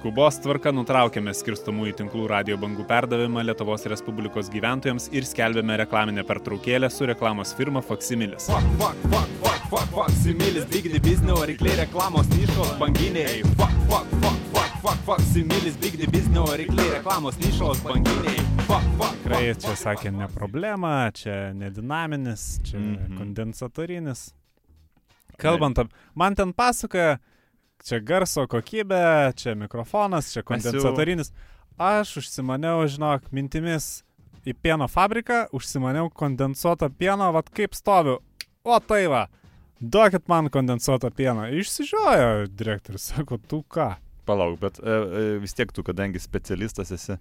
Skubos tvarka nutraukėme skirstomųjų tinklų radio bangų perdavimą Lietuvos Respublikos gyventojams ir skelbėme reklaminę pertraukėlę su reklamos firma Faksimilis. Fuck, fuck, fuck, fuck, fuck, fuck, similis, bigdi biznio, rykliai reklamos nišos banginiai. Fuck, fuck, fuck, fuck, fuck, fuck, similis, bigdi biznio, rykliai reklamos nišos banginiai. Fuck, fuck, Tikrai čia sakė ne problema, čia nedinaminis, čia Mhm. kondensatorinis. Kalbant, man ten pasakoja, čia garso kokybė, čia mikrofonas, čia kondensatorinis. Aš užsimaniau, žinok, mintimis į pieno fabriką, užsimaniau kondensuotą pieną, vad kaip stoviu. O tai va, duokit man kondensuotą pieną. Išsižiojo direktorius, sako, tu ką? Palauk, bet e, e, vis tiek tu, kadangi specialistas esi,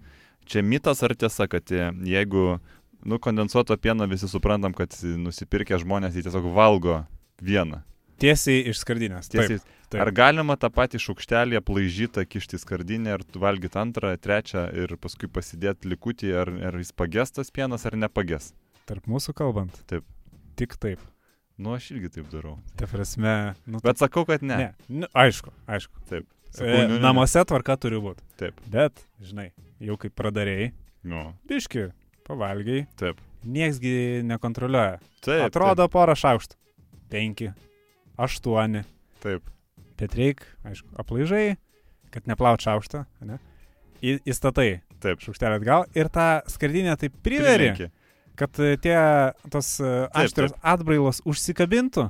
čia mitas ar tiesa, kad e, jeigu, nu, kondensuoto pieno visi suprantam, kad nusipirkę žmonės jį tiesiog valgo vieną. Tiesiai iš skardinės. Tiesiai, Taip, taip. Ar galima tą patį šaukštelį aplaižytą kišti skardinę ir valgyti antrą, trečią ir paskui pasidėti likutį, ar, ar jis pagestas pienas ar nepagės? Tarp mūsų kalbant. Taip. Tik taip. Nu, aš irgi taip darau. Ta prasme, nu, Bet sakau, kad ne. ne. Nu, aišku, aišku. Taip. E, Sakau, nu, ne. namuose tvarka turi būti. Taip. Bet, žinai, jau kaip pradarėjai, Nu, biški, pavalgiai, taip. nieksgi nekontroliuoja. Taip. Atrodo porą šaukštų. Penki, aštuoni. Taip. Bet reik, aišku, aplaižai, kad neplaut šaukštą, ne? Į, įstatai Taip. šaukštelį atgal ir tą skardinę taip priveri, Prilenki. kad e, tie tos e, aštrios atbrailos užsikabintų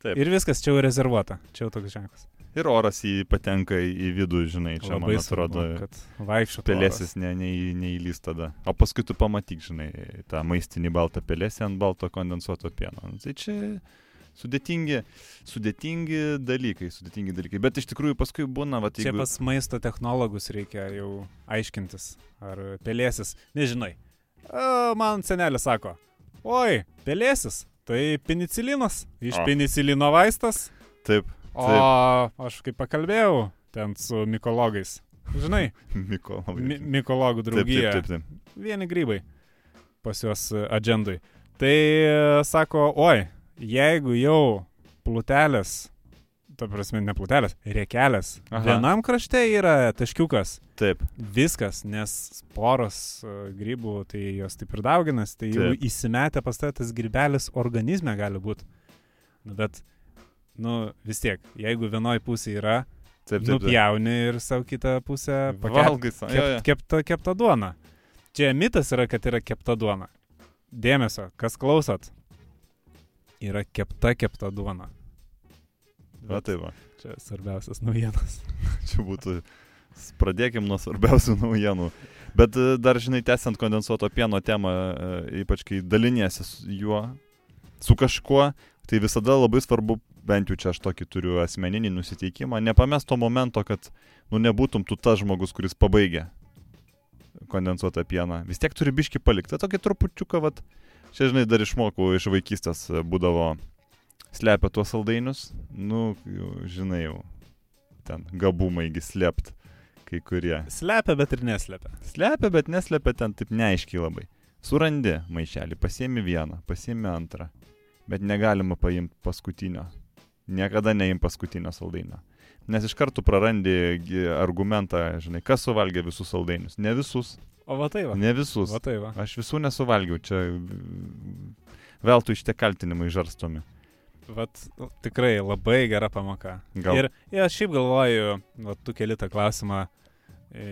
Taip. ir viskas čia jau rezervuota. Čia jau toks ženklas. Ir oras į patenka į vidų, žinai, čia man atrodo. kad vaikščiotų. Pelėsis ne, ne, neįlys tada. O paskui tu pamatyk, žinai, tą maistinį baltą pelėsį ant balto kondensuoto pieno. Nu, Tai čia sudėtingi, sudėtingi dalykai, sudėtingi dalykai. Bet iš tikrųjų paskui būna, va, Čia jeigu... pas maisto technologus reikia jau aiškintis, ar pelėsis, nežinai. O, man senelis sako, oi, pelėsis, tai penicilinas, iš O. penicilino vaistas. Taip, O aš kaip pakalbėjau ten su mikologais. Žinai, Mykolai. mi mikologų Taip, draugija. taip, taip, taip. Vieni grybai pas juos e, agendui. Tai e, sako, oi, jeigu jau plutelės, ta prasme, ne plutelės, riekelės, Aha. vienam krašte yra taškiukas, Taip, viskas, nes sporos e, grybų, tai jos taip ir dauginas, tai jau Taip. įsimetę pas tave tas grybelis organizme gali būti. Nu, bet, nu, vis tiek, jeigu vienoj pusėje yra, taip, taip. taip. nupjauni ir savo kitą pusę Valgai savo. Jo, jo. Kep, kepta, kepta duona. Čia mitas yra, kad yra kepta duona. Dėmesio, kas klausot, yra kepta kepta duona. Va, tai va. Čia svarbiausias naujienas. Čia būtų. Pradėkim nuo svarbiausių naujienų. Bet e, dar, žinai, tęsiant kondensuoto pieno temą, e, ypač kai daliniesi su juo, su kažkuo, tai visada labai svarbu, bent jau čia aš tokį turiu asmeninį nusiteikimą, nepamest to momento, kad, nu, nebūtum tu tas žmogus, kuris pabaigia kondensuotą pieną. Vis tiek turi biški palikti. Tokį trupučiuką, vat, čia, žinai, dar išmokau iš vaikystės, e, būdavo slepia tuos saldainius, nu, žinai, jau ten gabumaigi slėpt kai kurie. Slepia, bet ir neslepia. Slepia, bet neslepia ten taip neaiškiai labai. Surandi maišelį, pasiemi vieną, pasiemi antrą, bet negalima paimti paskutinio. Niekada neim paskutinio saldainio. Nes iš karto prarandi argumentą, žinai, kas suvalgė visus saldainius. Ne visus. O va tai va. Ne visus. Va tai va. Aš visų nesuvalgiau, čia veltui šitie kaltinimai žarstomi. Vat tikrai labai gera pamoka. Gal- Ir, ir aš šiaip galvoju, va, tu keli tą klausimą, e,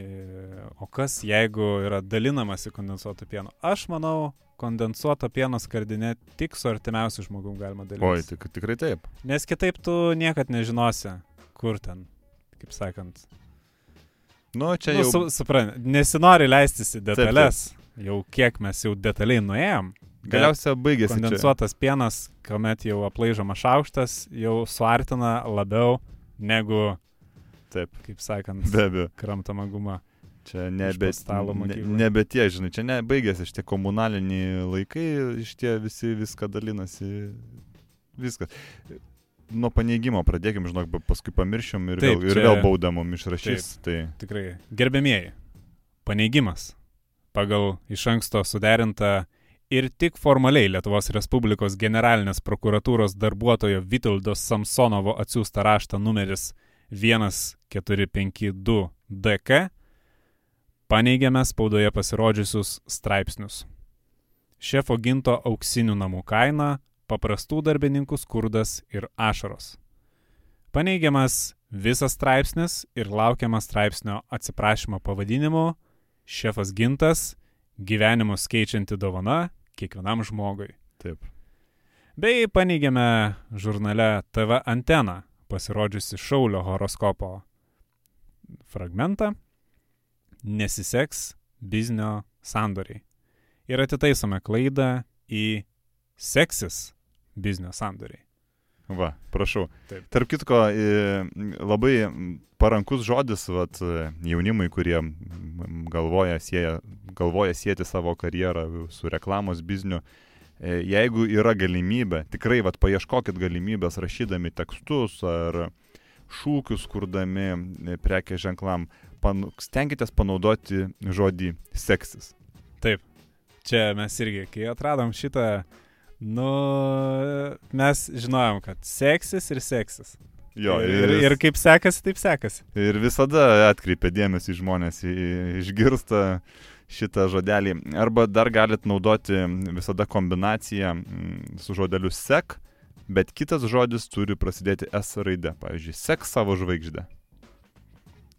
o kas jeigu yra dalinamasi kondensuotų pieno? Aš manau, kondensuoto pieno skardinė tik su artimiausiu žmogum galima Oi, dalintis. tik, tikrai taip. Nes kitaip tu niekad nežinosi, kur ten, kaip sakant. Nu, čia Nu, jau... su, supran, nesinori leistis į detalės. Jau kiek mes jau detaliai nuėjom. bet Galiausiai baigėsi. čia. kondensuotas pienas, kuomet jau aplaižomas šaukštas, jau suartina labiau negu, Taip, kaip sakant, be abejo. kramtama guma. Čia nebe, ne, nebe tie, žinai, čia ne, baigėsi šitie komunaliniai laikai, šitie visi viską dalinasi, viskas. Nuo paneigimo pradėkim, žinok, paskui pamiršim ir, Taip, vėl, ir čia- vėl baudą mum išrašys. Tai Tikrai. Gerbėmieji, paneigimas pagal iš anksto suderintą ir tik formaliai Lietuvos Respublikos generalinės prokuratūros darbuotojo Vitoldo Samsonovo atsiųstą raštą numeris 1452 DK paneigėme spaudoje pasirodžiusius straipsnius. Šefo ginto auksinių namų kaina, paprastų darbininkų skurdas ir ašaros. Paneigiamas visas straipsnis ir laukiamas straipsnio atsiprašymo pavadinimu Šefas gintas - gyvenimus keičianti dovana kiekvienam žmogui. Taip. Bei paneigėme žurnale TV Antena pasirodžiusi Šaulio horoskopo fragmentą Nesiseks biznio sandoriai. Ir atitaisome klaidą į seksis biznio sandoriai. Va, prašau. Taip. Tarp kitko, labai parankus žodis vat, jaunimui, kurie galvoja, sieja, galvoja sieti savo karjerą su reklamos bizniu. E, Jeigu yra galimybė, tikrai vat, paieškokit galimybės rašydami tekstus ar šūkius kurdami e, prekės ženklam, pan, stenkitės panaudoti žodį seksis. Taip. Čia mes irgi, kai atradom šitą, nu, mes žinojom, kad seksis ir seksis. Jo, ir, ir, ir kaip sekasi, taip sekasi. Ir visada atkreipia dėmesį žmonės, išgirsta šitą žodelį. Arba dar galit naudoti visada kombinaciją mm, su žodeliu sek, bet kitas žodis turi prasidėti S raide. Pavyzdžiui, sek savo žvaigždę.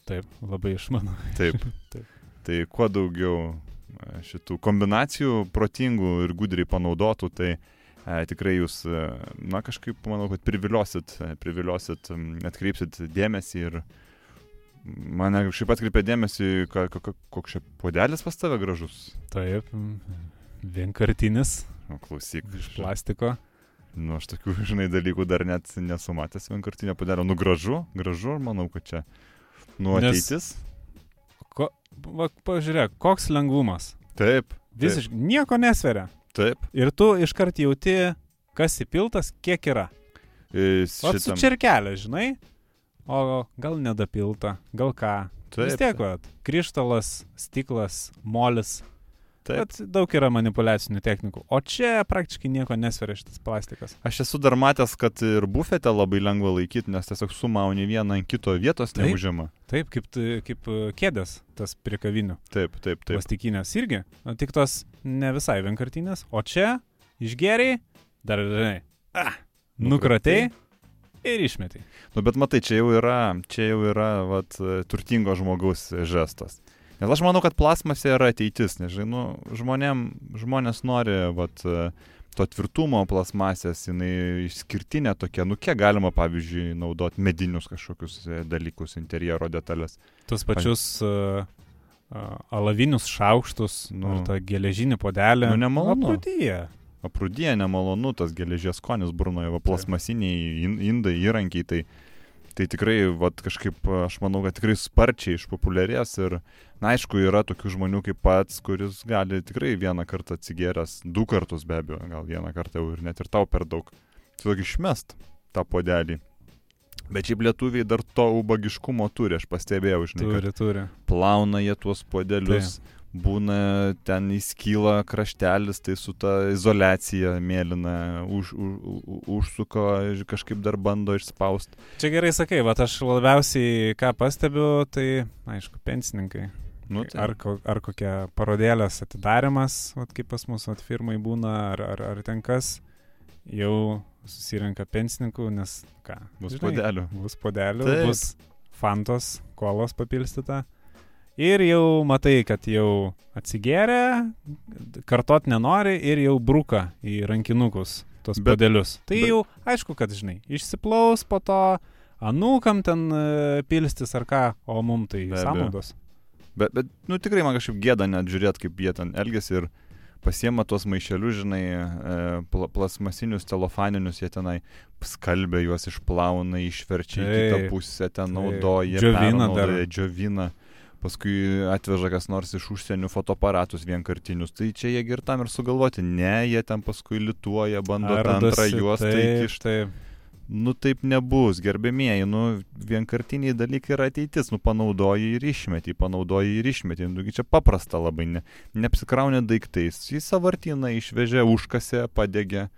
Taip, labai išmanu. Taip. Taip. Tai kuo daugiau šitų kombinacijų protingų ir gudriai panaudotų, tai e, tikrai jūs, e, na kažkaip, manau, kad priviliosit, e, priviliosit, atkreipsit dėmesį ir mane šiaip atkreipė dėmesį, koks čia podelis pas tave gražus. Taip, vienkartinis O klausyk, iš plastiko. Nu, aš tokių, žinai, dalykų dar net nesu matęs vienkartinio padelio. Nu, gražu, gražu, manau, kad čia nu Nes- ateitis. Ko, va, pažiūrėk, koks lengvumas. Taip. Visiškai nieko nesveria. Taip. Ir tu iškart jauti, kas įpiltas, kiek yra. E, O su šitam- čirkelė, žinai? O gal nedapilta, gal ką. Taip, Vis tiek, va, krištalas, stiklas, molis. Taip. Bet daug yra manipulacinių technikų. O čia praktiškai nieko nesveria šitas plastikas. Aš esu dar matęs, kad ir bufete labai lengva laikyti, nes tiesiog sumauni vieną ant kito vietos Taip. neužima. Taip, kaip, t- kaip e, kėdės, tas prie kavinių. Taip, taip, taip. Plastikinės irgi. Tik tos ne visai vienkartinės. O čia išgeriai, dar, žinai, ah, nukratei ir išmetai. Nu, bet matai, čia jau yra, čia jau yra vat, turtingo žmogaus žestas. Nes aš manau, kad plasmasė yra ateitis, nežinai, nu, žmonėm, žmonės nori vat, to tvirtumo plasmasės, jinai išskirtinė tokia, nu kiek galima, pavyzdžiui, naudoti medinius kažkokius e, dalykus, interjero detalės. Tus pačius uh, alavinius šaukštus, Nu. nu, tą geležinį podelį. Nu, nemalonu. Aprūdyje. Aprūdėje nemalonu, tas geležies skonis burnoje, plasmasiniai in- indai, įrankiai, tai, tai tikrai, va, kažkaip, aš manau, kad tikrai sparčiai išpopuliarės ir, na, aišku, yra tokių žmonių kaip pats, kuris gali tikrai vieną kartą atsigėręs, du kartus be abejo, gal vieną kartą jau ir net ir tau per daug, tiesiog išmest tą podelį. Bet šiaip lietuviai dar to ubagiškumo turi, aš pastebėjau, žinai, Turi, turi. plauna jie tuos podelius, būna ten įskyla kraštelis, tai su ta izolacija mėlyna už, už, užsuko ir kažkaip dar bando išspausti. Čia gerai sakai, va aš labiausiai ką pastebiu, tai, aišku, pensininkai. Nu, tai, Ar, ar kokia parodėlės atidarimas, vat, kaip pas mus vat, firmai būna, ar, ar, ar ten kas, jau susirenka pensininkų, nes ką. bus žinai, podelių. Bus podelių, Taip. bus fantos, kolos papilstyta. Ir jau matai, kad jau atsigėrė, kartot nenori ir jau bruka į rankinukus tos podelius. Tai bet- jau aišku, kad žinai, išsiplaus po to, anūkam ten e, pilstis ar ką, o mum tai Be sąnaudos. Bet, bet, nu tikrai man kažkaip gėda net žiūrėti, kaip jie ten elgesi ir pasiema tuos maišelius, žinai, e, pla, plasmasinius, celofaninius, jie tenai skalbia juos, išplauna, išverčia į kitą pusę, ten naudoja, Džiovina džiovina. Paskui atveža kas nors iš užsienio fotoaparatus vienkartinius. Tai čia jie ir tam ir sugalvoti. Ne, jie ten paskui lituoja, bando antrą juostą įkišti. Nu taip nebus, gerbėmieji, nu vienkartiniai dalykai yra ateitis, nu panaudoji ir išmeti, panaudoji ir išmeti, nu čia paprasta labai, ne, neapsikraunė daiktais, į savartyną išvežė, užkasė, padegė.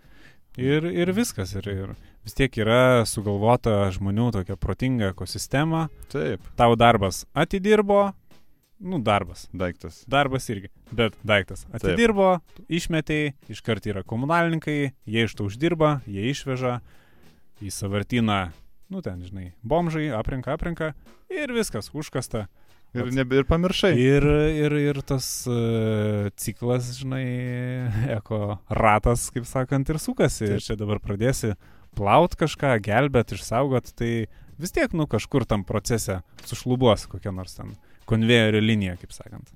Ir, ir viskas. Ir, ir vis tiek yra sugalvota žmonių tokia protinga ekosistema. Taip, Tau darbas atidirbo, nu darbas. daiktas. Darbas irgi, bet daiktas. Atidirbo, išmetėjai, iškart yra komunalininkai, jie iš to uždirba, jie išveža į savartyną, nu ten, žinai, bomžai, aprinka, aprinka ir viskas, užkasta. Ir, Pats. nebe, ir pamiršai. Ir, ir, ir tas uh, ciklas, žinai, eko ratas, kaip sakant, ir sukasi. Ir Taip. čia dabar pradėsi plaut kažką, gelbėt, išsaugot, tai vis tiek, nu, kažkur tam procese sušlubuos kokia nors ten konvejerio linija, kaip sakant.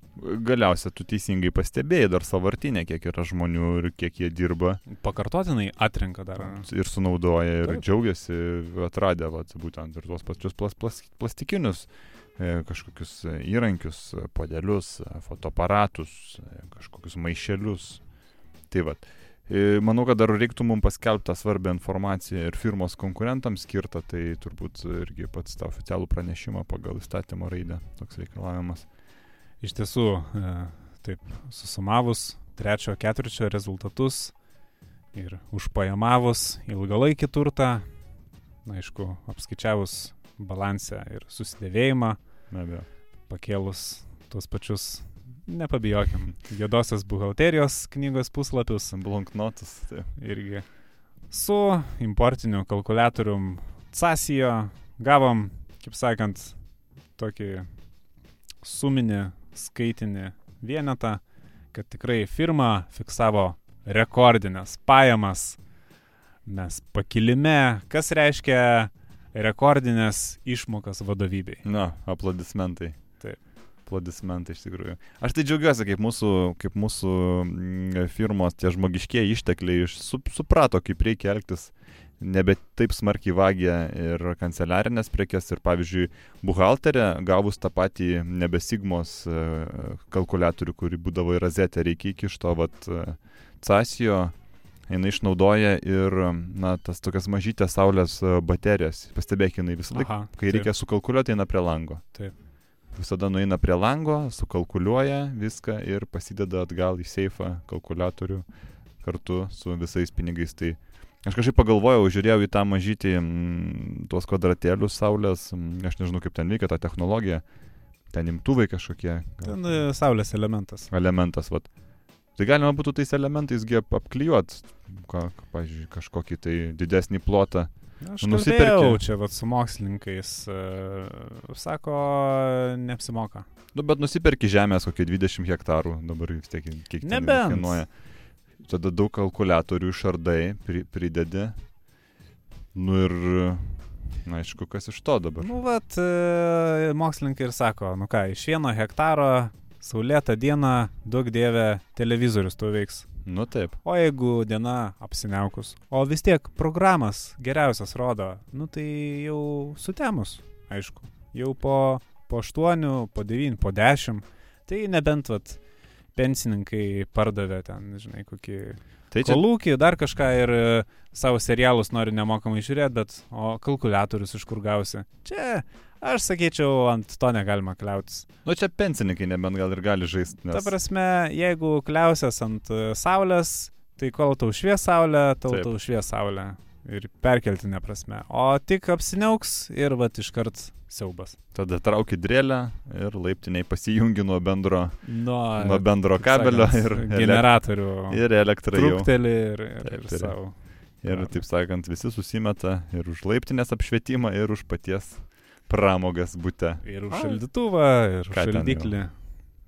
Galiausia, tu teisingai pastebėjai dar savartinę, kiek yra žmonių ir kiek jie dirba Pakartotinai atrenka dar. ir sunaudoja ir Taip. džiaugiasi atradę vat, būtent ir tuos pačius plas, plas, plastikinius e, kažkokius e, įrankius, e, podelius, fotoaparatus, kažkokius maišelius. Tai vad. Manau, kad dar reiktų mums paskelbti tą svarbią informaciją ir firmos konkurentams skirtą, tai turbūt irgi pats tą oficialų pranešimą pagal įstatymo raidę toks reikalavimas. Iš tiesų, e, taip, susumavus trečio ketvirčio rezultatus ir užpajamavus ilgalaikį turtą, na, aišku, apskaičiavus balansę ir susidėvėjimą, pakėlus tuos pačius, nepabijokim, juodosios buhalterijos knygos puslapius Blanknotus. Taip. irgi su importiniu kalkulatorium Casijo gavom, kaip sakant, tokį suminį skaitinį vienetą, kad tikrai firma fiksavo rekordinės pajamas. Mes pakilime, kas reiškia rekordinės išmokas vadovybei. Na, aplodismentai. Aplodismentai iš tikrųjų. Aš tai džiaugiuosi, kaip mūsų, kaip mūsų mm, firmos tie žmogiškieji ištekliai iš- su, suprato, kaip reikia elgtis. Nebe taip smarkiai vagia ir kanceliarinės prekes. Ir pavyzdžiui, buhalterė gavus tą patį nebesigmos e, kalkulatorių, kurį būdavo į razetę, reikia iki iš to vat e, Casijo jinai išnaudoja ir, na, tas tokias mažytės saulės e, baterijas. Pastebėk, jinai visą laiką, kai taip. reikia sukalkuliuoti, eina prie lango. Taip. Visada nueina prie lango, sukalkuliuoja viską ir pasideda atgal į seifą kalkulatorių kartu su visais pinigais. Tai aš kažkaip pagalvojau, žiūrėjau į tą mažytį, mm, tuos kvadratėlius saulės, mm, aš nežinau kaip ten veikia ta technologija, ten imtuvai kažkokie. Ten e, saulės elementas. elementas, vat. Tai galima būtų tais elementais apklijuot, pavyzdžiui, kažkokį tai didesnį plotą. Aš Nusiperki. kalbėjau čia vat, su mokslininkais, e, sako, neapsimoka. Nu, bet nusipirki žemės kokį 20 hektarų, dabar vis tiek kiek kainuoja. Tada daug kalkulatorių išardai, pri, pridedi. Nu ir, na aišku, kas iš to dabar. Nu, vat, e, mokslininkai ir sako, nu ką, iš vieno hektaro saulėtą dieną, daug dievė, televizorius tu veiks. Nu taip. O jeigu diena apsiniaukus, o vis tiek programas geriausias rodo, nu tai jau sutemus, aišku. Jau po, po 8, po 9, po 10. Tai nebent, vat, pensininkai pardavė ten, žinai, kokį Tai čia, kolūkį, dar kažką ir e, savo serialus nori nemokamai žiūrėti, bet o kalkulatorius iš kur gausi. Čia, aš sakyčiau, ant to negalima kliautis. nu čia pensininkai nebent gal ir gali žaisti. Ta Nes... prasme, jeigu kliausias ant e, saulės, tai kol tau švies saulė, tau Taip. tau švies saulė. Ir perkeltinė prasme. O tik apsiniauks ir vat iškart siaubas. Tada trauki drėlę ir laiptiniai pasijungi nuo bendro, Nuo, nuo bendro kabelio sakant, ir, generatorių. ir elektrą jau. Ir, ir, Taip, ir taip. savo. Ir taip sakant, visi susimeta ir už laiptinės apšvietimą, ir už paties pramogas būte. Ir už šaldytuvą, ir už šaldiklį.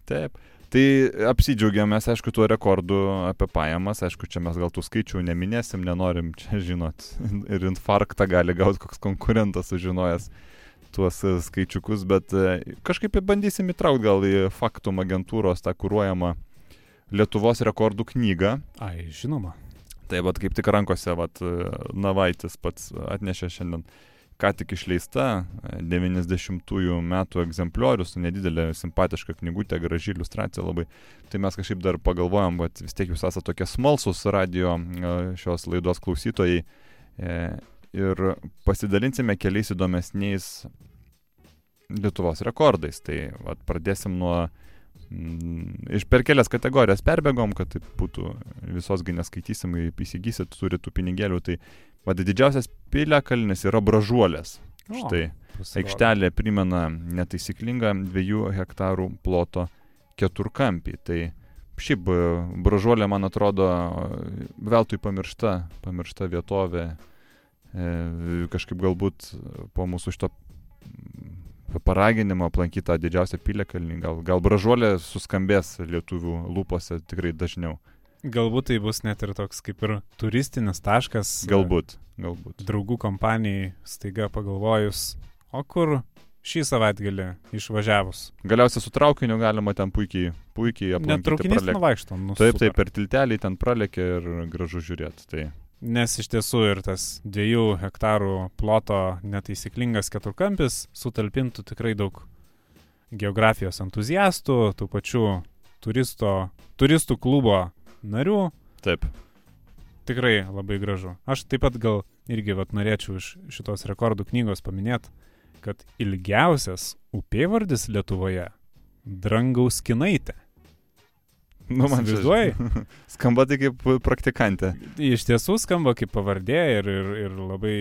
Taip. Tai apsidžiaugiam mes, aišku, tuo rekordu apie pajamas. Aišku, čia mes gal tų skaičių neminėsim, nenorim čia žinot. Ir infarktą gali gauti koks konkurentas sužinojęs tuos e, skaičiukus, bet e, kažkaip bandysim įtraukti gal į faktum agentūros tą kūruojamą Lietuvos rekordų knygą. Ai, žinoma. Tai vad kaip tik rankose, vad Navaitis pats atnešė šiandien ką tik išleista e, 90-ųjų metų egzempliorius, nedidelė simpatiška knygutė, graži iliustracija labai. Tai mes kažkaip dar pagalvojom, kad vis tiek jūs esate tokie smalsus radio e, šios laidos klausytojai e, ir pasidalinsime keliais įdomesniais Lietuvos rekordais. Tai vat, pradėsim nuo Mm, iš per kelias kategorijas perbėgom, kad tai būtų visos gi neskaitysim, įsigysit, turi tų pinigėlių, tai Vad didžiausias piliakalnis yra bražuolės. O, Štai. pasirodo. Aikštelė primena netaisyklingą dviejų hektarų ploto keturkampį. Tai šiaip e, bražuolė, man atrodo, e, veltui pamiršta, pamiršta vietovė. E, kažkaip galbūt po mūsų šito paraginimo aplankyti tą didžiausią piliakalnį. Gal, gal bražuolė suskambės lietuvių lūpose tikrai dažniau. Galbūt tai bus net ir toks kaip ir turistinis taškas. e, Galbūt, galbūt. Draugų kompanijai staiga pagalvojus, o kur šį savaitgalį išvažiavus. Galiausiai su traukiniu galima ten puikiai, puikiai Net aplankyti. traukinys pralėkt. nuvaikšto. Nu, Taip, super. taip, per tiltelį ten pralėkė ir gražu žiūrėti. Tai Nes iš tiesų ir tas dviejų hektarų ploto netaisyklingas keturkampis sutalpintų tikrai daug geografijos entuziastų, tų pačių turisto, turistų klubo narių. taip. Tikrai labai gražu. Aš taip pat gal irgi vat, norėčiau iš šitos rekordų knygos paminėti, kad ilgiausias upėvardis Lietuvoje - Drangaus kinaitė. Nu, man Įsivaizduoji? skamba tai kaip praktikantė. Iš tiesų skamba kaip pavardė ir, ir, ir labai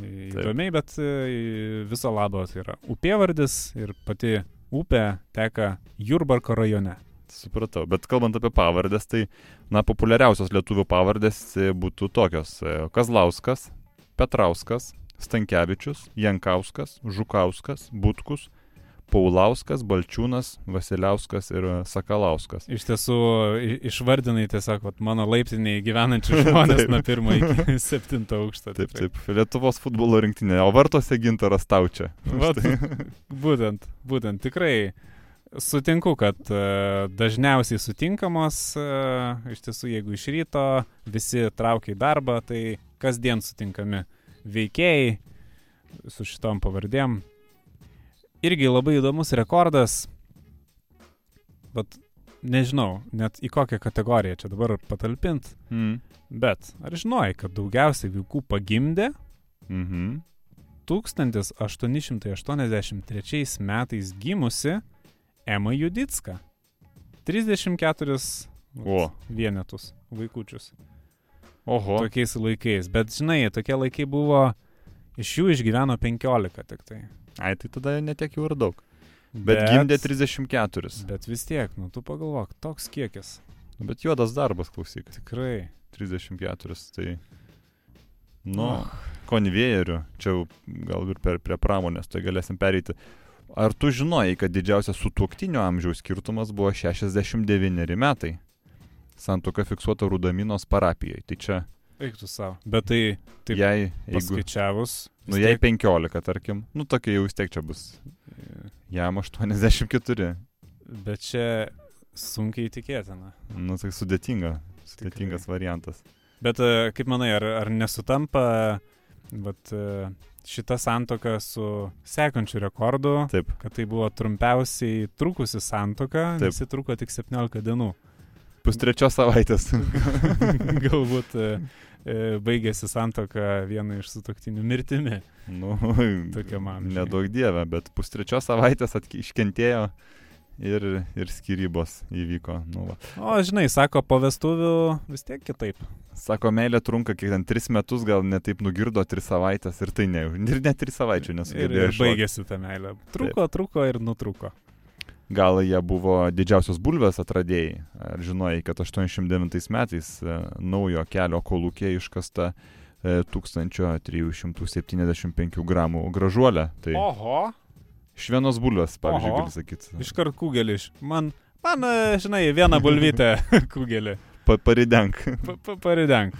įdomiai, bet e, viso labo tai yra upėvardis ir pati upė teka Jurbarko rajone. Supratau. Bet kalbant apie pavardės, tai, na, populiariausios lietuvių pavardės būtų tokios. e, Kazlauskas, Petrauskas, Stankievičius, Jankauskas, Žukauskas, Butkus, Paulauskas, Balčiūnas, Vasiliauskas ir Sakalauskas. Iš tiesų išvardinai tiesiog vat, mano laiptiniai gyvenančių žmonės nuo pirmo iki septinto aukšto. Taip, tikrai. taip. Lietuvos futbolo rinktinė. O vartose gintaras taučia. Vat, būtent, būtent, tikrai sutinku, kad uh, dažniausiai sutinkamos, uh, iš tiesų, jeigu iš ryto visi traukia į darbą, tai kasdien sutinkami veikėjai su šitom pavardėm. Irgi labai įdomus rekordas, bet nežinau, net į kokią kategoriją čia dabar patalpint, Mm. bet ar žinojai, kad daugiausiai vaikų pagimdė Mhm. 1883 metais gimusi Ema Judicka. 34 O. vienetus vaikučius Oho. tokiais laikais. Bet žinai, tokie laikai buvo, iš jų išgyveno 15 tik tai. Ai, tai tada netiek jau ir daug. Bet, bet gimdė 34. Bet vis tiek, nu tu pagalvok, toks kiekis. Nu, Bet juodas darbas, klausyk. Tikrai. 34. Tai. Nu, konvejerių. Čia jau gal ir per, prie pramonės, tai galėsim pereiti. Ar tu žinojai, kad didžiausias sutuoktinio amžiaus skirtumas buvo 69 metai? Santoka fiksuota Rudaminos parapijoje. Tai čia, Eik tu savo. Bet tai, taip, jei, jeigu, paskaičiavus. vis nu, jei tiek, 15, tarkim, nu tokia jau vis tiek čia bus. Jam 84. Bet čia sunkiai tikėtina. Nu, tai sudėtinga. Sudėtingas variantas. Bet e, kaip manai, ar, ar nesutampa e, šita santoka su sekančiu rekordu, Taip. kad tai buvo trumpiausiai trukusi santoka, Taip. nes ji truko tik 17 dienų. Pustrečios savaitės. Galbūt e, e, baigėsi santoka vieno iš sutoktinių mirtimi. nu, Tokiam amžiui. nedaug dievę, bet pustrečios savaitės atki- iškentėjo ir, ir skirybos įvyko. Nu, va. O, žinai, sako, po vestuvių vis tiek kitaip. Sako, meilė trunka kiek ten tris metus, gal netaip nugirdo tris savaitės ir tai ne, ir net tris savaičių Ir, nesugebėjo. ir iššokt. baigėsi ta meilė. Truko, truko ir nutruko. Gal jie buvo didžiausios bulvės atradėjai. Ar žinojai, kad 89 metais e, naujo kelio kolūkė iškasta e, 1375 gramų gražuolę. Tai Oho, iš vienos bulvės, pavyzdžiui, Oho. gali sakyti. iškart kugelį. iš- Man, man, e, žinai, vieną bulvytę kugelį. Pa, paridenk. Pa- pa- Paridenk.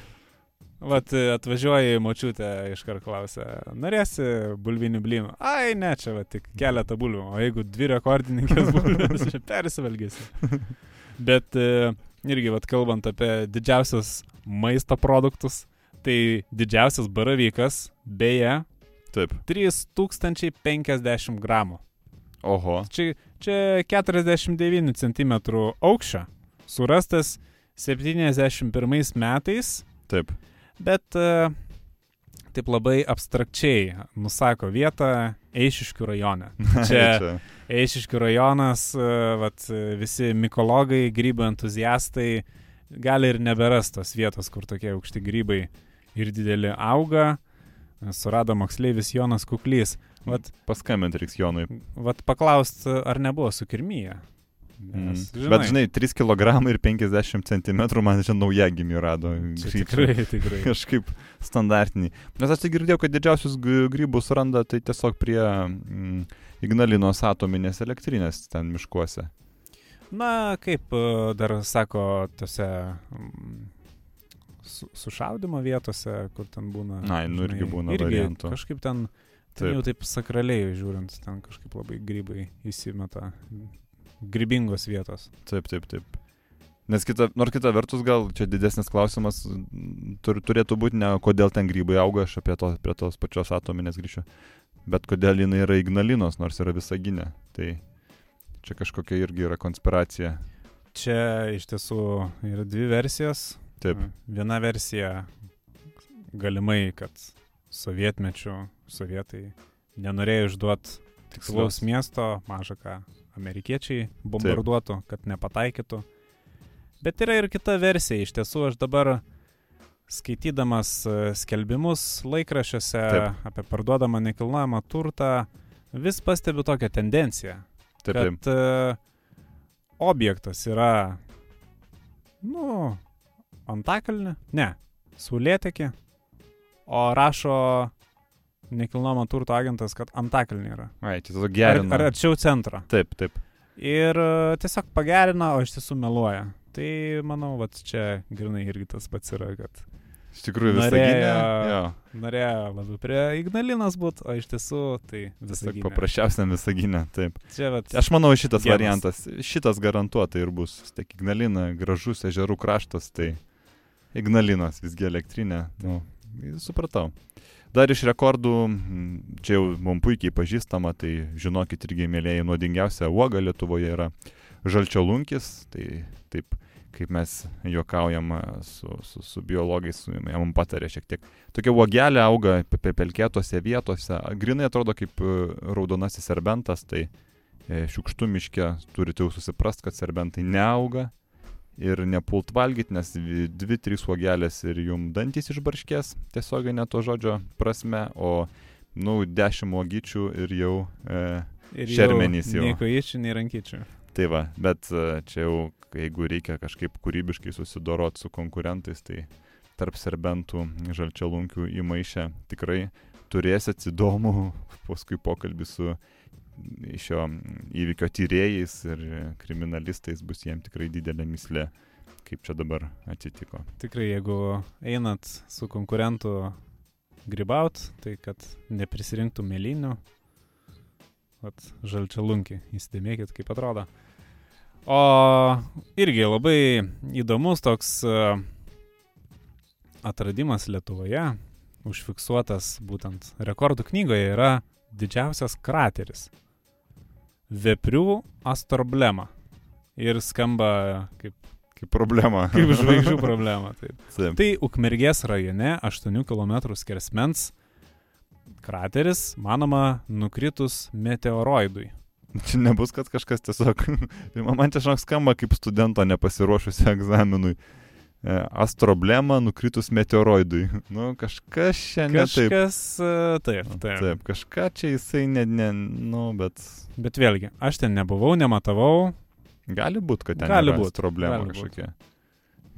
Vat e, atvažiuoji močiutė iškart klausia, norėsi bulvinių blynų? Ai, ne, čia va tik keletą bulvių, o jeigu dvi rekordininkės bulvės, čia persivalgysi. Bet e, irgi, vat kalbant apie didžiausius maisto produktus, tai didžiausias baravykas, beje, Taip. 3050 gramų. Oho. Čia, čia 49 cm aukščio, surastas 71 metais Taip. Bet e, taip labai abstrakčiai nusako vietą Eišiškių rajone. Čia Eišiškių rajonas, e, vat, visi mikologai, grybų entuziastai gali ir neberast tos vietos, kur tokie aukšti grybai ir didelį auga, surado moksleivis Jonas Kuklys. Vat, Paskambinti reiks Jonui. vat paklaust, ar nebuvo sukirmyje. Mm. Nes, Bet žinai, 3 kg ir 50 cm man čia nauja gimė rado. čia tikrai, tikrai. Kažkaip standartiniai. Nes aš tai girdėjau, kad didžiausius grybus randa tai tiesiog prie mm, Ignalinos atominės elektrinės ten miškuose. Na, kaip e, dar sako, tose mm, su, sušaudimo vietose, kur ten būna. Ai, nu irgi žinai, būna variantų. Kažkaip ten, ten Taip. jau taip sakraliai žiūrint, ten kažkaip labai grybai įsimeta. Grybingos vietos. Taip, taip, taip. Nes kita, nors kita vertus gal čia didesnis klausimas tur, turėtų būti ne kodėl ten grybai auga, aš apie to, prie tos pačios atominės grįšiu, bet kodėl jinai yra Ignalinos, nors yra visaginė. Tai čia kažkokia irgi yra konspiracija. Čia iš tiesų yra dvi versijos. Taip, Viena versija galimai, kad sovietmečių sovietai nenorėjo išduoti tikslaus miesto, maža ką amerikiečiai bombarduotų, kad nepataikytų. Bet yra ir kita versija. Iš tiesų, aš dabar skaitydamas e, skelbimus laikrašiuose Taip. apie parduodamą nekilnojamą turtą, vis pastebiu tokią tendenciją, taip, kad taip. e, objektas yra, nu, Antakalnė, ne, Saulėtekė, o rašo nekilnojamo turto agentas, kad Antakalnė yra. Ai, tiesiog Ar, gerina. ar arčiau centro. Taip, taip. Ir e, tiesiog pagerina, o iš tiesų meluoja. Tai manau, va čia grinai irgi tas pats yra, kad Iš tikrųjų. Norėjo- Jo, norėjo labiau prie Ignalinas būti, o iš tiesų tai tiesiog visai paprasčiausiam visaginė. Taip. Čia vat, Aš manau, šitas Genas. variantas, šitas garantuotai ir bus. Tiek Ignalina, gražus ežerų kraštas, tai Ignalinos visgi elektrinė. Nu, supratau. Dar iš rekordų, čia jau mums puikiai pažįstama, tai žinokit irgi, mėlyjeji, nuodingiausia uoga Lietuvoje yra žalčialunkis. Tai taip, kaip mes juokaujam su, su, su biologais, jie mums patarė šiek tiek. Tokia uogelė auga pe- pe- pelkėtose vietose, grinai atrodo kaip e, raudonasis serbentas, tai e, šiukštu miške turite jau susiprast, kad serbentai neauga ir nepult valgyti, nes dvi, trys uogelės ir jum dantys išbarškės, tiesiogiai ne to žodžio prasme, o, nu, dešimt uogyčių ir jau, e, ir šermenys jau. Nei kojyčių, nei rankyčių. tai va, bet e, čia jau, jeigu reikia kažkaip kūrybiškai susidoroti su konkurentais, tai tarp serbentų žalčialunkių įmaišę tikrai turėsit įdomų paskui pokalbį su šio įvykio tyrėjais ir kriminalistais bus jiem tikrai didelė mislė, kaip čia dabar atsitiko. Tikrai, jeigu einat su konkurentu grybaut, tai kad neprisirinktų mėlynių, vat žalčialunkį, įsidėmėkit, kaip atrodo. O irgi labai įdomus toks e, atradimas Lietuvoje, užfiksuotas būtent rekordų knygoje, yra didžiausias krateris. Veprių astroblema. Ir skamba kaip, Kaip problema. kaip žvaigždžių problema. Taip. Taip. Tai Ukmergės rajone 8 km skersmens krateris, manoma, nukritus meteoroidui. Čia nebus, kad kažkas tiesiog... Man žinok skamba kaip studento nepasiruošusio egzaminui. E, Astroblema nukritus meteoroidui. Nu, kažkas čia ne taip. Kažkas e, taip, taip. Taip, kažką čia jisai ne, ne, nu, bet Bet vėlgi, aš ten nebuvau, nematavau. gali būti, kad ten Gali yra būt, problema gali būt. kažkokia.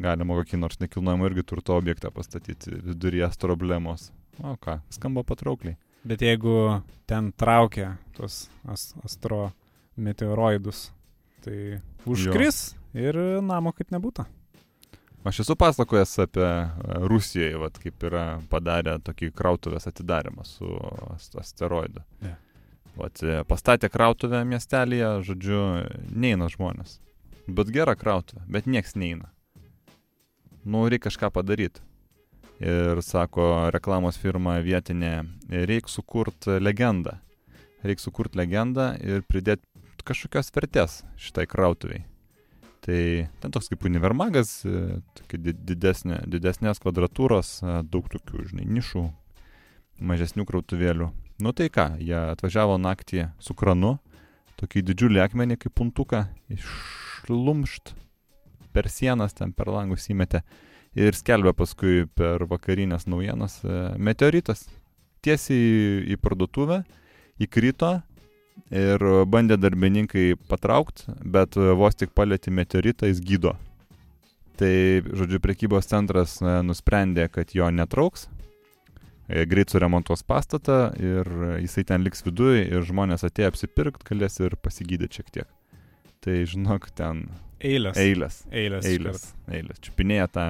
Galima kokį nors nekilnojamo irgi turto objektą pastatyti viduryje problemos. O ką, skamba patraukliai. Bet jeigu ten traukia tuos as, astro meteoroidus, tai užkris ir namo kaip nebūtų. Aš esu pasakojęs apie e, Rusijoje, vat, kaip yra padarę tokį krautuvės atidarimą su as- asteroidu. Ne. Vat, e, pastatė krautuvę miestelėje, žodžiu, neina žmonės. Bet gera krautuvė, bet nieks neina. Nu, reikia kažką padaryti. Ir sako reklamos firma vietinė, reikia sukurti legendą. Reikia sukurti legendą ir pridėti kažkokios vertės šitai krautuviai. Tai ten toks kaip univermagas, e, tokia di- didesnė, didesnės kvadratūros, e, daug tokių, žinai, nišų, mažesnių krautuvėlių. Nu tai ką, jie atvažiavo naktį su kranu, tokį didžiulį akmenį kaip puntuką, išlumšt per sienas, ten per langus įmetė ir skelbia paskui per vakarinės naujienas e, meteoritas. Tiesiai į parduotuvę įkrito ir bandė darbininkai patraukti, bet vos tik palėti meteoritą jis gydo. Tai, žodžiu, prekybos centras e, nusprendė, kad jo netrauks, e, greit suremontuos pastatą ir jisai ten liks viduje ir žmonės atėję apsipirkt galės ir pasigydyti šiek tiek. Tai žinok, ten Eilės. eilės. Eilės. Eilės. Eilės. Čiupinėja tą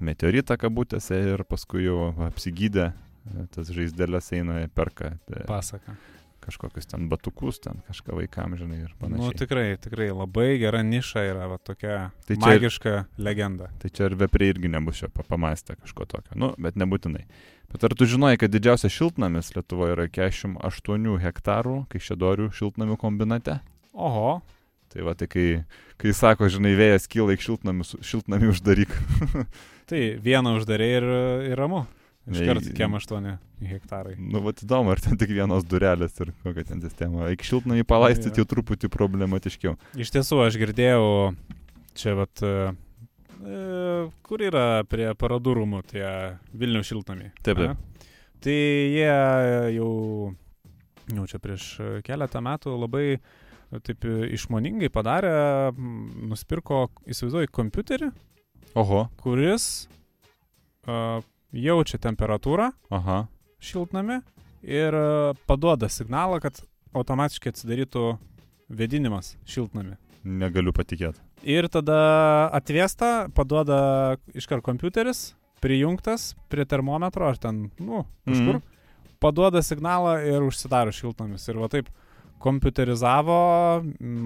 meteoritą kabutėse ir paskui jau apsigydė, e, tas žaizdelės eina ir perka e, Pasaka. Kažkokius ten batukus, ten kažką vaikam, žinai, ir Nu, panašiai. tikrai, tikrai labai gera niša yra, va tokia Tai čia- magiška legenda. Tai čia ir vepri irgi nebus šio pa- pamastę kažko tokio. Nu, bet nebūtinai. Bet ar tu žinai, kad didžiausias šiltnamis Lietuvoje yra 48 hektarų Kaišėdorių šiltnamių kombinate? Oho, Tai va, tai kai, kai sako, žinai, vėjas kyla į šiltnamį, šiltnamį uždaryk. tai vieną uždarė ir, ir ramu. Iš Nei- karto kiem 8 hektarai. Nu, va, įdomu, ar ten tik vienos durelės ir kokia ten sistema. Eik šiltnamį palaistyti jau truputį problematiškiau. Iš tiesų, aš girdėjau, čia vat, e, e, kur yra prie parodų rūmų tie Vilnių šiltnamiai. Taip, taip. Tai jie jau, jau čia prieš keletą metų labai taip išmoningai padarė, nusipirko, įsivaizduoju, kompiuterį, Oho, kuris uh, jaučia temperatūrą aha. šiltnami ir e, paduoda signalą, kad automatiškai atsidarytų vėdinimas šiltnami. Negaliu patikėti. Ir tada atvesta, paduoda iškart kompiuteris, prijungtas prie termometro, ar ten, nu, kažkur, Mhm. paduoda signalą ir užsidaro šiltnamis. Ir va taip kompiuterizavo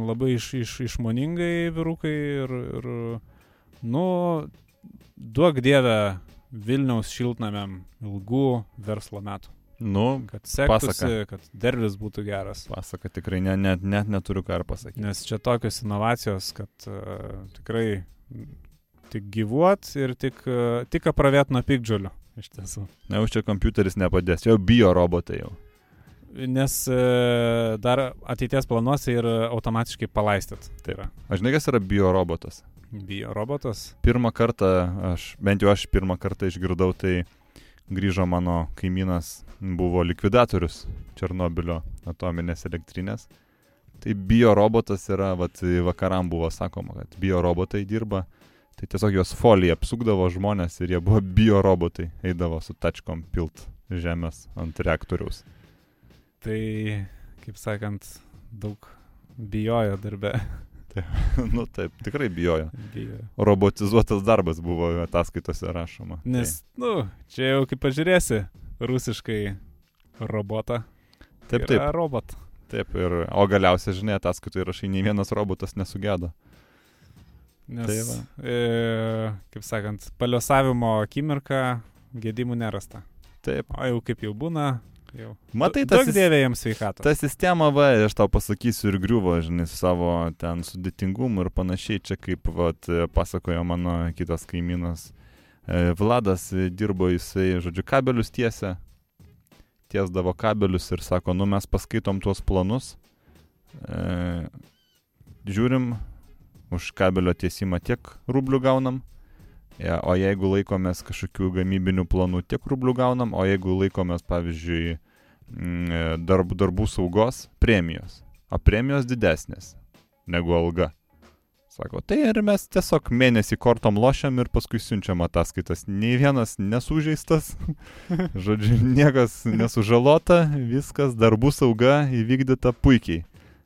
labai iš, iš, išmoningai vyrukai ir, ir, nu, duok dievę Vilniaus šiltnamiam ilgų verslo metų. Nu, Kad sektųsi, Pasaka. kad dervis būtų geras. pasaka tikrai net, net, net neturiu ką ir pasakyti. Nes čia tokios inovacijos, kad uh, tikrai tik gyvuot ir tik, uh, tik apravėt nuo pikdžiulių. Iš tiesų. Ne, už čia kompiuteris nepadės, jau bijo robotai jau. Nes uh, dar ateities planuose ir automatiškai palaistyt. Tai yra Aš žinai, kas yra bio robotas. bio robotas. Pirmą kartą, aš, bent jau aš pirmą kartą išgirdau, tai grįžo mano kaimynas, buvo likvidatorius Černobilio atominės elektrinės. Tai bio robotas yra, vat, vakaram buvo sakoma, kad bio robotai dirba. Tai tiesiog jos foliją apsukdavo žmonės ir jie buvo bio robotai, eidavo su tačkom pilt žemės ant reaktoriaus. Tai, kaip sakant, daug bijojo darbe. nu taip, tikrai bijojo. Bijojo. Robotizuotas darbas buvo ataskaitose rašoma. Nes, nu, čia jau kaip pažiūrėsi, rusiškai robotą. tai, taip, taip, robot. taip. Ir, o galiausiai, žinai, ataskaitoje rašai, nei vienas robotas nesugedo. Nes, Tai va. e, kaip sakant, paliosavimo akimirka gedimų nerasta. Taip. O jau kaip jau būna, jau. Matai, tas dievė jiems sveikatą. Ta sistema, va, aš tau pasakysiu ir griuvo, žinai, su savo ten sudėtingumu ir panašiai. Čia kaip, vat, pasakojo mano kitas kaimynas e, Vladas, e, dirbo jisai, žodžiu, kabelius tiesia. Tiesdavo kabelius ir sako, nu mes paskaitom tuos planus. E, žiūrim, už kabelio tiesimą tiek rublių gaunam. Ja, o jeigu laikomės kažkokių gamybinių planų, tiek rublių gaunam, o jeigu laikomės, pavyzdžiui, mm, darb, darbų saugos premijos. O premijos didesnės negu alga. Sako, tai ir mes tiesiog mėnesį kortom lošiam ir paskui siunčiam ataskaitas. Nei vienas nesužeistas, žodžiu, niekas nesužalota, viskas, darbų sauga įvykdyta puikiai.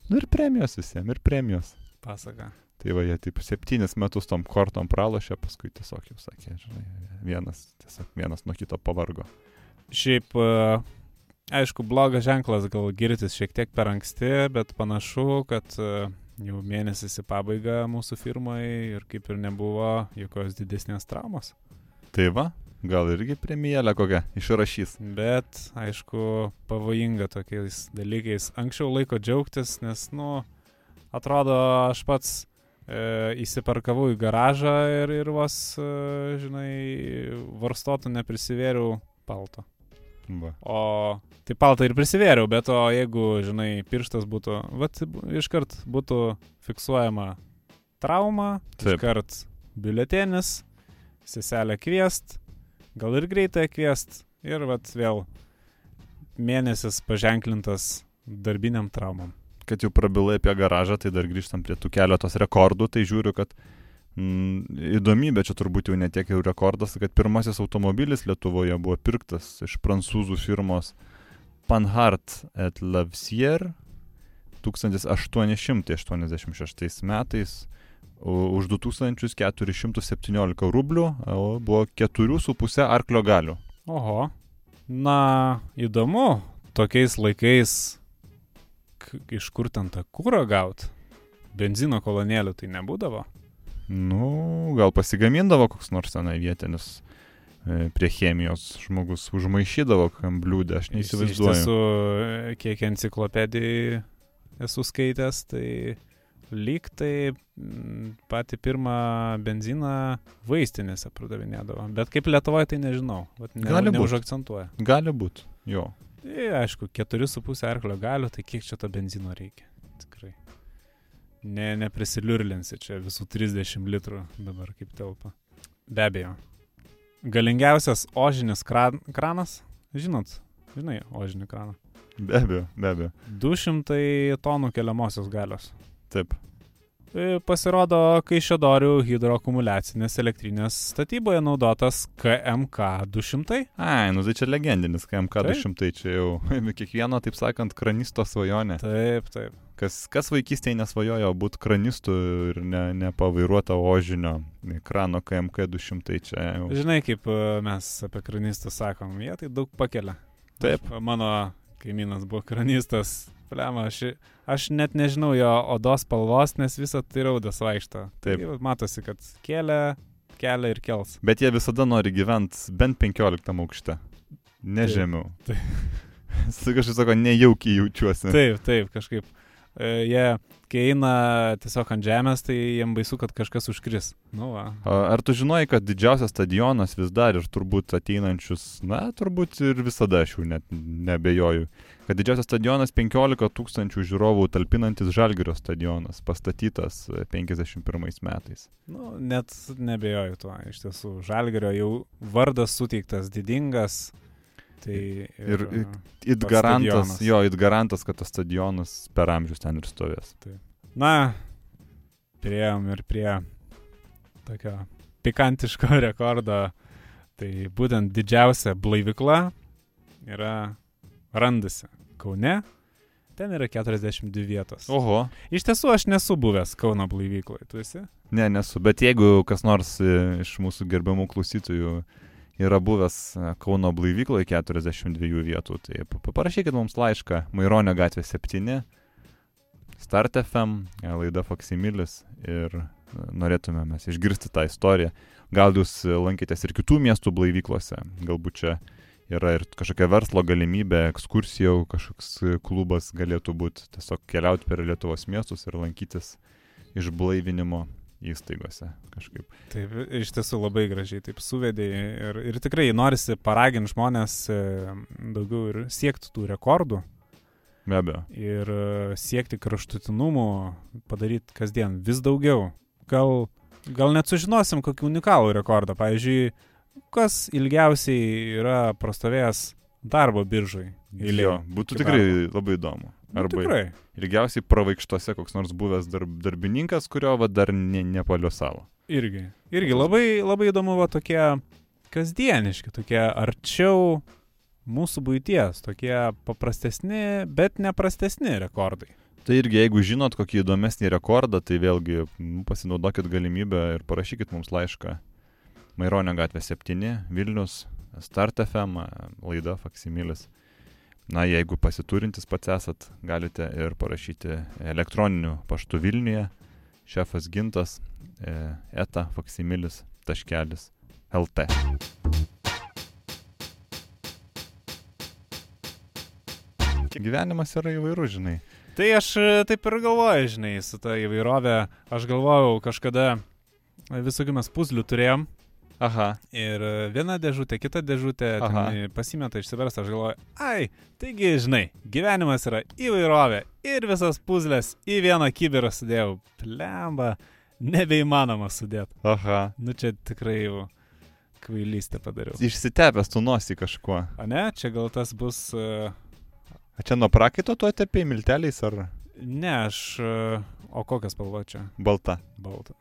Nu ir premijos visiems, ir premijos. Pasaka. Tai va, jie taip septynis metus tom kortom pralošė, paskui tiesiog jau sakė, žinai, vienas, tiesiog vienas nuo kito pavargo. Šiaip, e, aišku, blogas ženklas gal girtis šiek tiek per anksti, bet panašu, kad e, jau mėnesis į pabaigą mūsų firmai ir kaip ir nebuvo jokios didesnės traumos. Tai va, gal irgi premijelę kokią išrašys. Bet, aišku, pavojinga tokiais dalykais. Anksčiau laiko džiaugtis, nes, nu, atrodo, aš pats įsiparkavau į garažą ir, ir vos, e, žinai, varstotų neprisivėriau palto. Va. O tai paltą ir prisivėriau, bet o jeigu, žinai, pirštas būtų, vat, iškart būtų fiksuojama trauma, Taip. iškart biuletenis, seselę kviest, gal ir greitai kviest ir vat vėl mėnesis paženklintas darbiniam traumam. Kad jau prabilai apie garažą, tai dar grįžtam prie tų keletos rekordų, tai žiūriu, kad mm, įdomybė čia turbūt jau netiek jau rekordas, kad pirmasis automobilis Lietuvoje buvo pirktas iš prancūzų firmos Panhard et Lavsier 1886 metais už 2417 rublių, buvo 4,5 arklio galių. Oho. Na, įdomu, tokiais laikais, iš kur ten tą kūrą gaut? Benzino kolonėlių tai nebūdavo. Nu, gal pasigamindavo koks nors tenai vietinis e, prie chemijos žmogus užmaišydavo kam bliūdė, aš Iš neįsivaizduoju. tiesų, e, kiek enciklopedijai esu skaitęs, tai lyg tai mm, patį pirmą benziną vaistinėse pardavinėdavo. Bet kaip Lietuvoje tai nežinau. Vat ne, Gali būt. neužakcentuoja. Gali būti, jo. Tai aišku, 4,5 arklio galių, tai kiek čia to benzino reikia? Tikrai. Ne, neprisiliurlinsi čia visų 30 litrų dabar kaip telpa. Be abejo. Galingiausias ožinis kran, kranas, žinot, žinai, ožinį kraną. Be abejo, be abejo. 200 tonų keliamosios galios. Taip. E, Pasirodo, Kaišėdorių hidroakumuliacinės elektrinės statyboje naudotas KMK 200. Ai, nu tai čia legendinis KMK Taip. 200, čia jau kiekvieno, taip sakant, kranisto svajonė. Taip, taip. Kas, kas vaikystėje nesvajojo būti kranistu ir ne, nepavairuota ožinio krano KMK 200, čia jau. Žinai, kaip e, mes apie kranistus sakom, jie tai daug pakelia. Taip. Aš, mano kaimynas buvo kranistas. Plema, aš, aš net nežinau jo odos spalvos, nes visą tai raudas vaikšto. Taip. Tai matosi, kad kelia, kelia ir kels. Bet jie visada nori gyventi bent 15 aukšte. Ne Taip, taip. Kažkaip sako, nejaukiai jaučiuosi. Taip, taip, kažkaip. E, Jie, kai eina tiesiog ant žemės, tai jiem baisu, kad kažkas užkris. Nu, va. Ar tu žinojai, kad didžiausias stadionas vis dar ir turbūt ateinančius, na, turbūt ir visada aš jau net nebejoju, kad didžiausias stadionas 15 tūkstančių žiūrovų talpinantis Žalgirio stadionas, pastatytas e, 51 metais. Nu, net nebejoju tuo. Iš tiesų, Žalgerio jau vardas suteiktas didingas. Tai Ir- e, It Tas garantas, stadionas. jo, it garantas, kad tas stadionas per amžius ten ir stovės. Na, prieėm ir prie tokio pikantiško rekordo. Tai būtent didžiausia blaivykla yra randasi Kaune. Ten yra 42 vietos. Oho. Iš tiesų, aš nesu buvęs Kauno blaivykloje. Tu esi? Ne, nesu, bet jeigu kas nors e, iš mūsų gerbiamų klausytojų yra buvęs e, Kauno blaivykloje 42 vietų, tai pa- pa- parašykit mums laišką Maironio gatvė 7, Start FM, e, laida Faksimilis ir e, norėtume mes išgirsti tą istoriją. Gal jūs lankėtės ir kitų miestų blaivyklose, galbūt čia yra ir kažkokia verslo galimybė, ekskursija, kažkoks klubas galėtų būti, tiesiog keliauti per Lietuvos miestus ir lankytis išblaivinimo įstaigose kažkaip. Taip, iš tiesų labai gražiai taip suvedė ir, ir tikrai norisi paraginti žmonės e, daugiau ir siekti tų rekordų Be abejo. ir e, siekti kraštutinumų, padaryti kasdien vis daugiau. Gal, gal net sužinosim kokį unikalų rekordą. Pavyzdžiui, kas ilgiausiai yra prastovėjęs darbo biržai. Jo, būtų tikrai darbo. labai įdomu. Nu, Arba tikrai. Ilgiausiai pravaikštose koks nors buvęs darb, darbininkas, kurio va, dar ne, nepaliosavo. Irgi. Irgi labai, labai įdomu va tokie kasdieniški, tokie arčiau mūsų būties, tokie paprastesni, bet neprastesni rekordai. Tai irgi, jeigu žinot kokį įdomesnį rekordą, tai vėlgi pasinaudokit galimybę ir parašykit mums laišką. Maironio gatvė 7, Vilnius, Start FM, laida Faksimilis. Na, jeigu pasiturintis pats esat, galite ir parašyti elektroniniu paštu Vilniuje, šefas gintas, e, eta faksimilis taškelis LT. Gyvenimas yra įvairus, žinai. Tai aš e, taip ir galvoju, žinai, su ta įvairovė. Aš galvojau, kažkada visokių mes puzlių turėjom. Aha. Ir e, viena dėžutė, kita dėžutė pasimeta išsiversta, aš galvoju, ai, taigi, žinai, gyvenimas yra įvairovė ir visas puzlės į vieną kibirą sudėjau. Plemba, nebeįmanoma sudėti. Aha. Nu čia tikrai jau Kvailystę padariau. Išsitepęs tu nosį kažkuo. A ne, čia gal tas bus... Uh, A čia nuo prakaito tu atepėjai milteliais ar ne, aš... Uh, o kokias spalva čia? balta? Balta.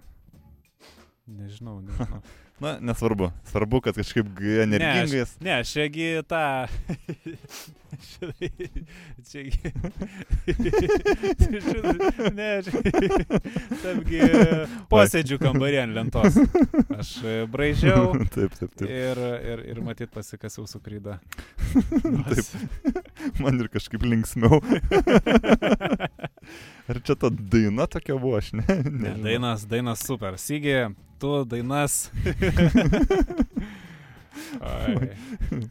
Nežinau, nežinau. Na, nesvarbu. Svarbu, kad kažkaip energingais. Ne, aš čiagi tą... čiagi... ne, čia... Taipgi posėdžių kambarė ant lentos. Aš e, braižiau taip, taip, taip. ir, ir, ir matyt pasikasiau su kryda. Taip. Man ir kažkaip linksmiau. Ar čia ta daina tokia buvo, aš ne? Ne, dainas, dainas super. Sygi, tu dainas. Ai.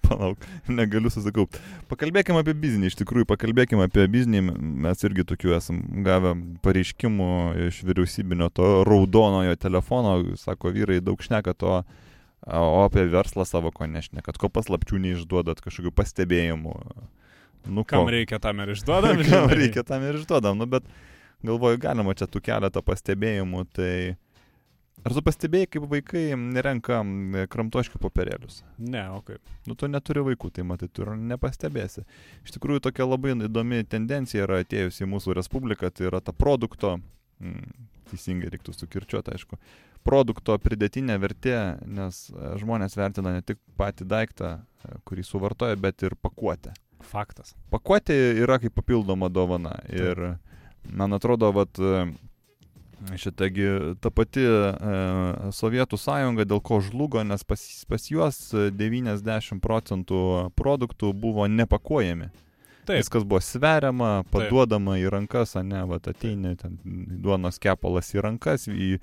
Palauk, negaliu susikaupt. Pakalbėkime apie biznį, iš tikrųjų, pakalbėkime apie biznį. Mes irgi tokių esam gavę pareiškimų iš vyriausybinio to raudonojo telefono. Sako, vyrai daug šneka to, o apie verslą savo ko nešnekat, ko paslapčių neišduodat, kažkokių pastebėjimų. Nu, ko? Kam reikia tam ir išduodam? Kam reikia tam ir išduodam, nu, bet galvoju, galima čia tų keletą pastebėjimų, tai ar tu pastebėjai, kaip vaikai nerenka kramtoškių popierėlius? Ne, o kaip? Nu, tu neturi vaikų, tai matai, tu ir nepastebėsi. Iš tikrųjų, tokia labai įdomi tendencija yra atėjusi į mūsų respubliką, tai yra ta produkto, mm, teisingai reiktų sukirčiuoti, aišku, produkto pridėtinė vertė, nes e, žmonės vertina ne tik patį daiktą, e, kurį suvartoja, bet ir pakuotę. Faktas. Pakuotė yra kaip papildoma dovana. Ir man atrodo, vat, šitagi ta pati e, Sovietų sąjunga dėl ko žlugo, nes pas, pas juos e, 90 procentų produktų buvo nepakuojami. Taip. Viskas buvo sveriama, paduodama į rankas, o ne, va, ateini, ten duonos kepalas į rankas, į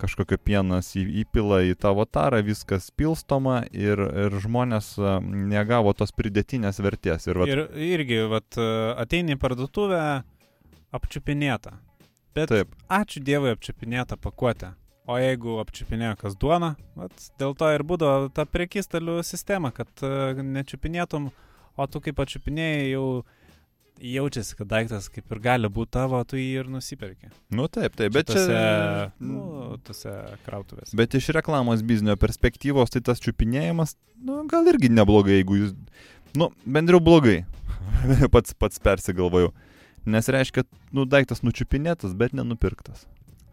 kažkokio pienas įpila į tavo tarą, viskas pilstoma ir, ir žmonės a, negavo tos pridėtinės vertės. Ir, vat, Ir irgi, vat, ateini į parduotuvę apčiupinėta. Bet Taip. ačiū Dievui apčiupinėta pakuotė. O jeigu apčiupinėjo kas duona, vat, dėl to ir būdavo ta prekystalių sistema, kad uh, nečiupinėtum, o tu kaip atčiupinėjai jau jaučiasi, kad daiktas kaip ir gali būti tavo, tu jį ir nusiperki. nu taip, taip, bet tose, čia... nu, tose krautuvėse. Bet iš reklamos biznio perspektyvos, tai tas čiupinėjimas, nu, gal irgi neblogai, jeigu jūs, nu, bendriau blogai. pats, pats persigalvojau. Nes reiškia, nu, daiktas nučiupinėtas, bet nenupirktas.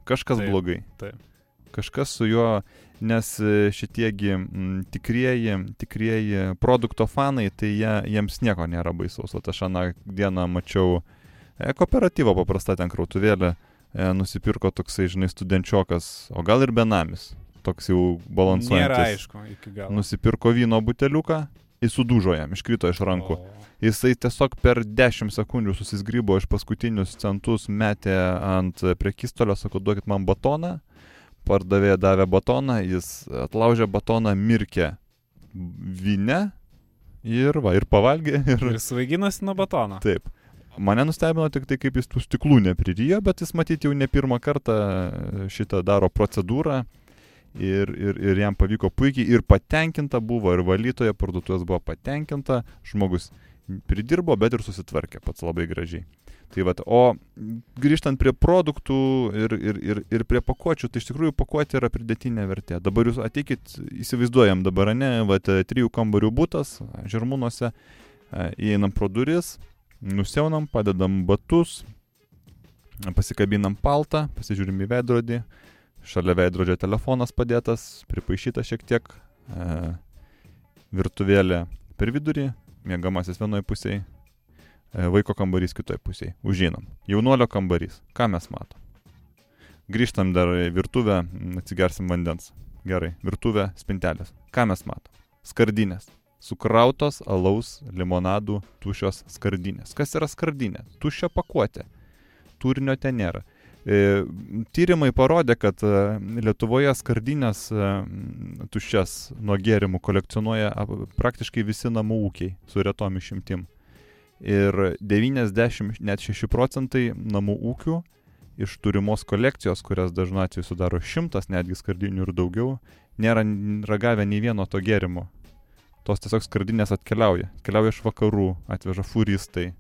Kažkas Taip, blogai. taip. Kažkas su juo, nes e, šitiegi m, tikrieji, tikrieji produkto fanai, tai jie, jiems nieko nėra baisaus. O aš aną dieną mačiau e, kooperatyvo paprasta ten krautuvėlė, e, nusipirko toksai, žinai, studenčiokas, o gal ir benamis, toks jau balansuojantis. Nėra aišku iki galo. Nusipirko vyno buteliuką, jis sudužo jam, iškrito iš rankų. O, Jisai tiesiog per 10 sekundžių susisgrybo iš paskutinius centus, metė ant prekistolio, sako, duokit man batoną. Pardavėja davė batoną, jis atlaužė batoną, mirkė vyne ir, va, ir pavalgė. Ir, Ir svaiginasi nuo batono. Taip. Mane nustebino tik tai, kaip jis tų stiklų nepriryjo, bet jis matyti jau ne pirmą kartą šitą daro procedūrą. Ir, ir, ir jam pavyko puikiai ir patenkinta buvo, ir valytoja parduotuvės buvo patenkinta, žmogus pridirbo, bet ir susitvarkė pats labai gražiai. Tai vat, o grįžtant prie produktų ir, ir, ir, ir prie pakuočių, tai iš tikrųjų pakuotė yra pridėtinė vertė. Dabar jūs ateikit, įsivaizduojam dabar, ne, vat, trijų kambarių būtas, žirmūnuose, e, įeinam pro duris, nusiaunam, padedam batus, pasikabinam paltą, pasižiūrim į veidrodį, šalia veidrodžio telefonas padėtas, pripaišytas šiek tiek, e, virtuvėlė per vidurį, mėgamasis vienoje pusėje, vaiko kambarys kitoje pusėje. Užinam. Jaunuolio kambarys. Ką mes matom? Grįžtam dar į virtuvę, atsigersim vandens. Gerai. Virtuvė, spintelės. Ką mes matom? Skardinės. Sukrautos alaus, limonadų, tušios skardinės. Kas yra skardinė? Tuščia pakuotė. Turinio ten nėra. E, tyrimai parodė, kad e, Lietuvoje skardinės e, tuščias nuo gėrimų kolekcionuoja praktiškai visi namų ūkiai su retom išimtim. Ir 90, net 6 procentai namų ūkių iš turimos kolekcijos, kurias dažnu atveju sudaro šimtas netgi skardinių ir daugiau, nėra ragavę nei vieno to gėrimo. Tos tiesiog skardinės atkeliauja. Atkeliauja iš vakarų, atveža furistai,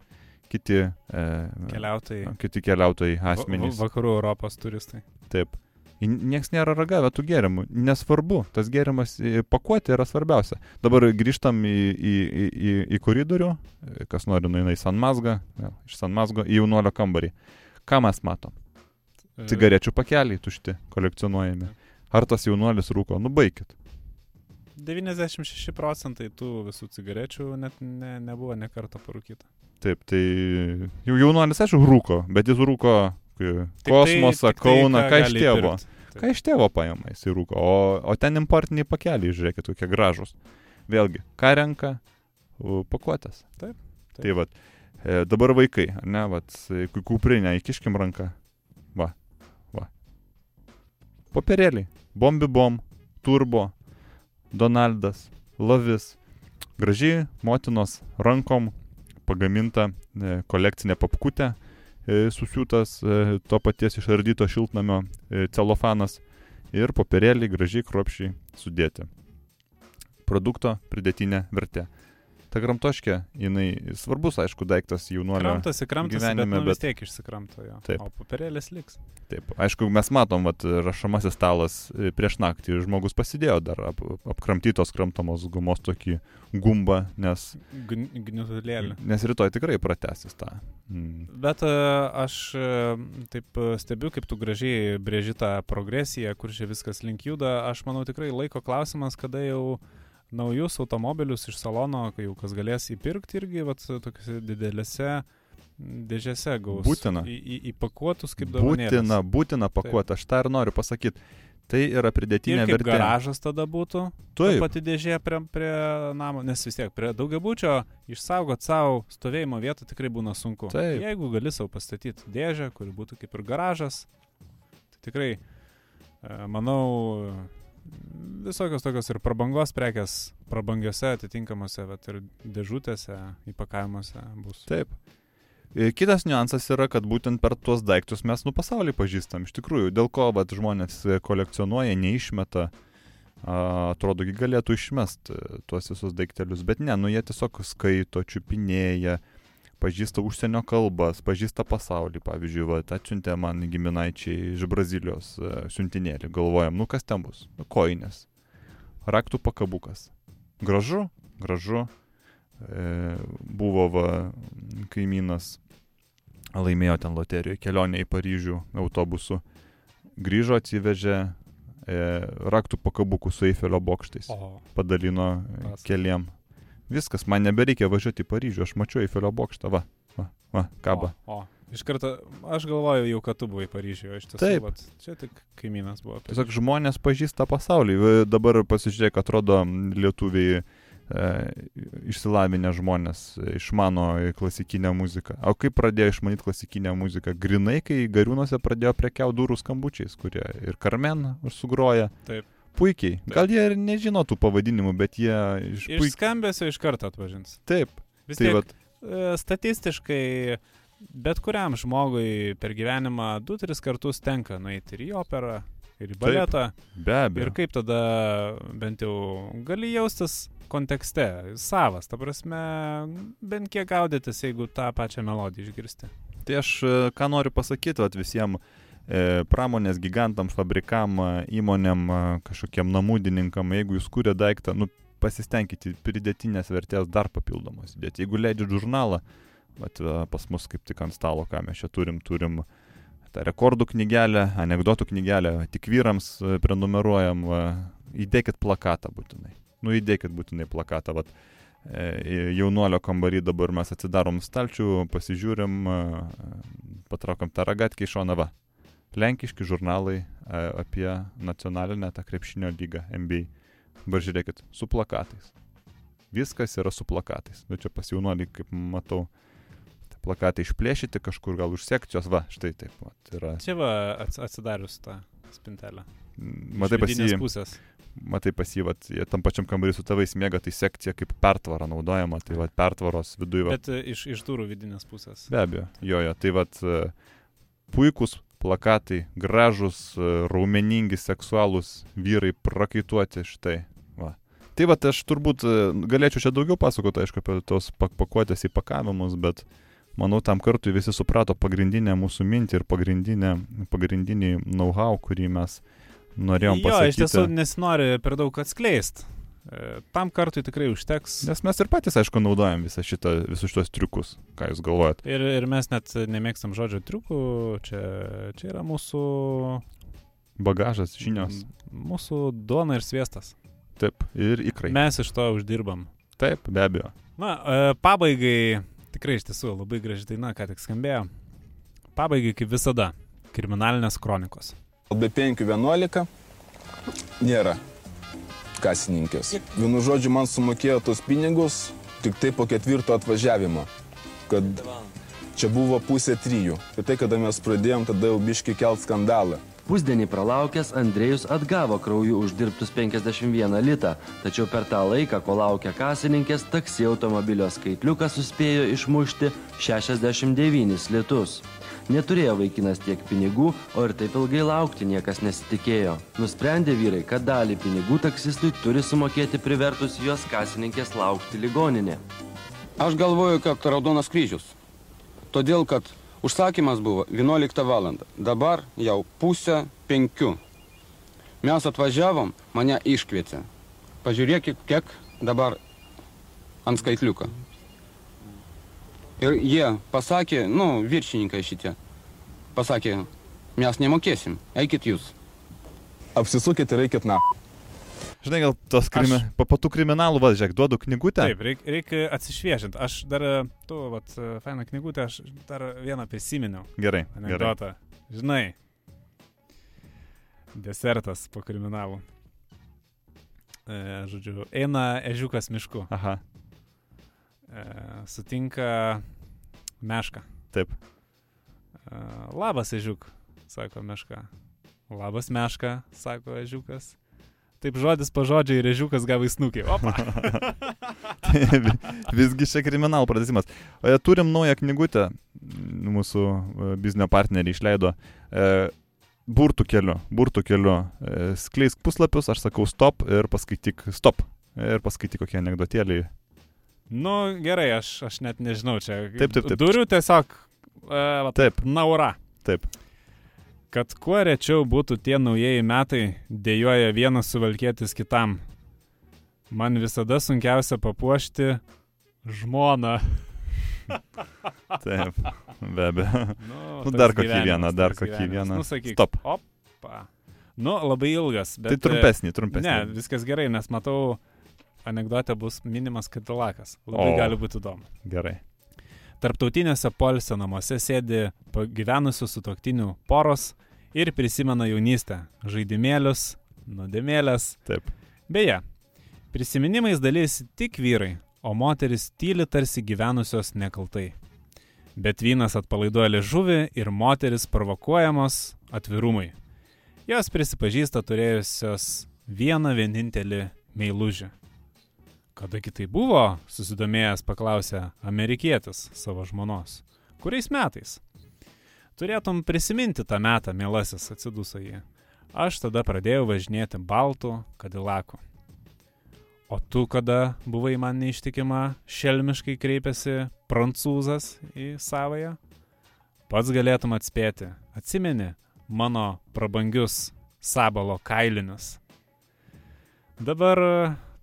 kiti, e, Keliautojai. kiti keliautojai asmenys. va- Vakarų Europos turistai. Taip. Niekas nėra ragavę tų gėrimų. Nesvarbu, tas gėrimas į pakuotė yra svarbiausia. Dabar grįžtam į, į, į, į, į koridorių, kas nori nueina į San Mazgą, iš San Mazgo į jaunuolio kambarį. Ką mes matom? E, Cigarečių pakeliai tušti, kolekcionuojami. Ar tas jaunuolis rūko? Nu baikit. 96 procentai tų visų cigarečių net ne, nebuvo nekarto parūkyta. Taip, tai jau jaunuolis, aišku, rūko, bet jis rūko kai Tik kosmosą, tai- tik tai, Kauną, ką iš gali tėvo. Taip. Ką iš tėvo paima jisai rūko, o, o ten importiniai pakeliai, žiūrėkit, kokie gražus. Vėlgi, ką renka? Pakuotės. Taip, taip. Tai vad, e, dabar vaikai, ne, vad, e, ku- kuprinę įkiškim ranką. Va, va. Popierėliai. Bombi bom, turbo, Donaldas, Lavis. Gražiai motinos rankom pagaminta e, kolekcinė papkutė, e, susiūtas e, to paties išardyto šiltnamio e, celofanas ir popierėliai gražiai kropšiai sudėti. Produkto pridėtinė vertė. Ta kramtoškė, jinai svarbus, aišku, daiktas jaunuolio. Kramtasi, bet, gyvenime, nu, vis bet- tiek išsikramto jo. Taip. O papirėlis liks. Taip, aišku, mes matom, kad rašomasis stalas e, prieš naktį žmogus pasidėjo dar ap, apkramtytos kramtomos gumos tokį gumbą, nes, Gn- Gniutulėlį. nes rytoj tikrai pratesis tą. Mm. Bet e, aš e, taip stebiu, kaip tu gražiai brėži tą progresiją, kur čia viskas link juda. Aš manau tikrai laiko klausimas, kada jau naujus automobilius iš salono, kai jau kas galės įpirkti irgi, vat, tokiuose didelėse dėžėse gaus. Būtina. Į, į, įpakuotus kaip dovanėlės. Būtina, būtina pakuoti, aš tą ir noriu pasakyti. Tai yra Ir pridėtinė kaip vertė. garažas tada būtų. Taip, pati dėžė prie, prie namo, nes vis tiek prie daugiabučio išsaugot savo stovėjimo vietą tikrai būna sunku. Taip. Jeigu gali savo pastatyti dėžę, kuri būtų kaip ir garažas, tai tikrai, e, manau, visokios tokios ir prabangos prekes prabangiose atitinkamuose, bet ir dėžutėse, įpakavimuose bus. taip. E, Kitas niuansas yra, kad būtent per tuos daiktus mes nu pasaulį pažįstam. Iš tikrųjų, dėl ko vat, žmonės e, kolekcionuoja, neišmeta. Atrodo, galėtų išmest e, tuos visus daiktelius, bet ne, nu jie tiesiog skaito, čiupinėja, pažįsta užsienio kalbas, pažįsta pasaulį. Pavyzdžiui, va, atsiuntė man giminaičiai iš Brazilijos e, siuntinėlį. Galvojam, nu kas ten bus? Nu, koinės. Raktų pakabukas. Gražu, gražu. E, buvo va, kaimynas, laimėjo ten loterijoje kelionę į Paryžių autobusu. Grįžo, atsivežė e, raktų pakabukų su Eifelio bokštais. O, Padalino Paskui. keliem. Viskas, man nebereikia važiuoti į Paryžių, aš mačiau Eifelio bokštą, va, va, va, kaba. O, o. Iš karto, aš galvoju jau, kad tu buvai Paryžiuje, iš tiesų. Taip. Vat, čia tik kaimynas buvo. Tiesiog žmonės pažįsta pasaulį. Dabar pasižiūrėk, atrodo lietuviai e, išsilavinę žmonės e, išmano klasikinę muziką. O kaip pradėjo išmanyti klasikinę muziką? Grinai, kai Gariūnuose pradėjo prekiauti durų skambučiais, kurie ir Karmen sugroja. Taip. Puikiai. Gal jie ir nežino tų pavadinimų, bet jie iš Iš puikiai. skambesio iš karto atpažins. Taip. Vis Tai tiek, vat, e, statistiškai, bet kuriam žmogui per gyvenimą 2-3 kartus tenka nueiti ir į operą, ir į baletą. be abejo. Ir kaip tada bent jau gali jaustis kontekste, savas, ta prasme, bent kiek gaudytis, jeigu tą pačią melodiją išgirsti. Tai aš e, ką noriu pasakyti vat, visiems pramonės gigantams, fabrikam, e, įmonėm, e, kažkokiem namudininkam, jeigu jūs kūrė daiktą, nu, pasistengkite pridėtinės vertės dar papildomos. Bet jeigu leidžiat žurnalą, vat, e, pas mus kaip tik ant stalo, ką mes čia turim, turim tą rekordų knygelę, anegdotų knygelę, tik vyrams e, prenumeruojam, e, įdėkit plakatą būtinai. Nu, įdėkit būtinai plakatą. Vat, e, jaunuolio kambarį dabar mes atsidarom stalčių, pasižiūrim, e, patraukiam tą ragatkę į šoną. Lenkiški žurnalai e, apie nacionalinę tą krepšinio lygą NBA. Žiūrėkit, su plakatais. Viskas yra su plakatais. Bet čia pas jaunuolį, kaip matau, plakatai išplėšyti kažkur, gal už sekcijos, va, štai taip. Va, yra, Čia va ats- atsidarius tą spintelę. matai Iš pas jį, pusės. matai pas jį, vat, jie tam pačiam kambarį su tavais miega, tai sekcija kaip pertvara naudojama, tai va, pertvaros viduje. Bet e, iš, iš durų vidinės pusės. Be abejo, jo, jo. Tai vad puikūs plakatai, gražus, e, raumeningi, seksualūs vyrai prakaituoti štai. Va. Tai vad aš turbūt e, galėčiau čia daugiau pasakoti, aišku, apie tos pak- pakuotės įpakavimus, bet manau, tam kartui visi suprato pagrindinę mūsų mintį ir pagrindinę, pagrindinį know-how, kurį mes norėjom Jo, iš pasakyti. tiesų nesinori per daug atskleisti. Tam kartui tikrai užteks. Nes mes ir patys, aišku, naudojam visą šitą, visus šitos triukus, ką jūs galvojat. Ir, ir mes net nemėgstam žodžio triukų, čia, čia yra mūsų, Bagažas, žinios. mūsų duona ir sviestas. Taip, ir ikrai. Mes iš to uždirbam. Taip, be abejo. Na, e, pabaigai, tikrai iš tiesų labai graži daina, ką tik skambėjo. Pabaigai, kaip visada, kriminalinės kronikos. Be 5.11 nėra kasininkės. Vienu žodžiu, man sumokėjo tos pinigus tik tai po ketvirto atvažiavimo, kad čia buvo pusė trijų. Ir tai, kada mes pradėjom, tada jau biški kelt skandalą. Pusdienį pralaukęs Andrėjus atgavo krauju uždirbtus 51 litą, tačiau per tą laiką, kol laukia kasininkės, taksi automobilio skaitliukas suspėjo išmušti 69 litus. Neturėjo vaikinas tiek pinigų, o ir taip ilgai laukti niekas nesitikėjo. Nusprendė vyrai, kad dalį pinigų taksistui turi sumokėti privertus jos kasininkės laukti ligoninė. Aš galvoju, kad Raudonas kryžius. Todėl, kad užsakymas buvo 11 val. Dabar jau pusę penkių. Mes atvažiavom, mane iškvietė. Pažiūrėkit, kiek dabar ant skaitliuko. Ir jie pasakė, nu, viršininkai šitie, pasakė, mes nemokėsim, eikit jūs. Apsisukit ir eikit na. Žinai, gal tos krimi... Aš- po, po tų kriminalų, va, žiūrėk, duodu knygutę. Taip, reikia reik atsišviežinti. Aš dar, e, tu, vat, e, fainą knygutę, aš dar vieną prisiminiau. Gerai, gerai. Anekdotą. Žinai, desertas po kriminalų. E, žodžiu, eina ežiukas mišku. Aha, sutinka mešką. taip. E, labas ežiuk, sako meška. Labas meška, sako ežiukas. Taip žodis po žodžio ir ežiukas gavo į snukį. Opa. Visgi čia kriminalų pradėsimas. Turim naują knygutę, mūsų e, biznio partneriai išleido. E, burtų keliu, burtų keliu. E, skleisk puslapius, aš sakau stop ir paskaityk stop. Ir paskaityk kokie anegdotėliai. Nu, gerai, aš, aš net nežinau čia. Taip, taip, taip. Duriu tiesiog. E, va, Taip, Naura. taip. Kad kuo rečiau būtų tie naujieji metai, dėjoja vienas suvalkėtis kitam. Man visada sunkiausia papuošti žmoną. Taip, be abejo. Nu, Nu, dar kokį gyvenimas, vieną, dar kokį gyvenimas. vieną. Nu, sakyk, Stop. Opa. Nu, labai ilgas, bet... Tai trumpesnį, trumpesnį. Ne, viskas gerai, nes matau, anegdotė bus minimas Kadilakas. Labai O. gali būti įdomu. Gerai. Tarptautinėse polsio namuose sėdi pagyvenusių sutoktinių poros ir prisimena jaunystę, žaidimėlius, nuodėmėlės. Taip. Beje, prisiminimais dalysi tik vyrai, o moteris tyli tarsi gyvenusios nekaltai. Bet vynas atpalaiduoja liežuvį ir moteris provokuojamos atvirumui. Jos prisipažįsta turėjusios vieną vienintelį meilužį. Kadagi tai buvo, susidomėjęs paklausė amerikietis savo žmonos. Kuriais metais? Turėtum prisiminti tą metą, mielasis, atsiduso jį. Aš tada pradėjau važinėti baltų kadilaku. O tu kada buvai man neištikima, šelmiškai kreipėsi prancūzas į savoją? Pats galėtum atspėti, atsimeni mano prabangius sabalo kailinius. Dabar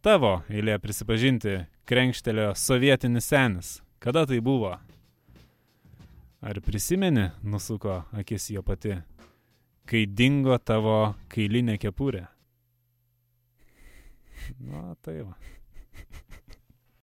tavo eilė prisipažinti, krenkštelėjo sovietinis senis. Kada tai buvo? Ar prisimeni, nusuko akis jo pati, kai dingo tavo kailinė kepurė? Na, tai va.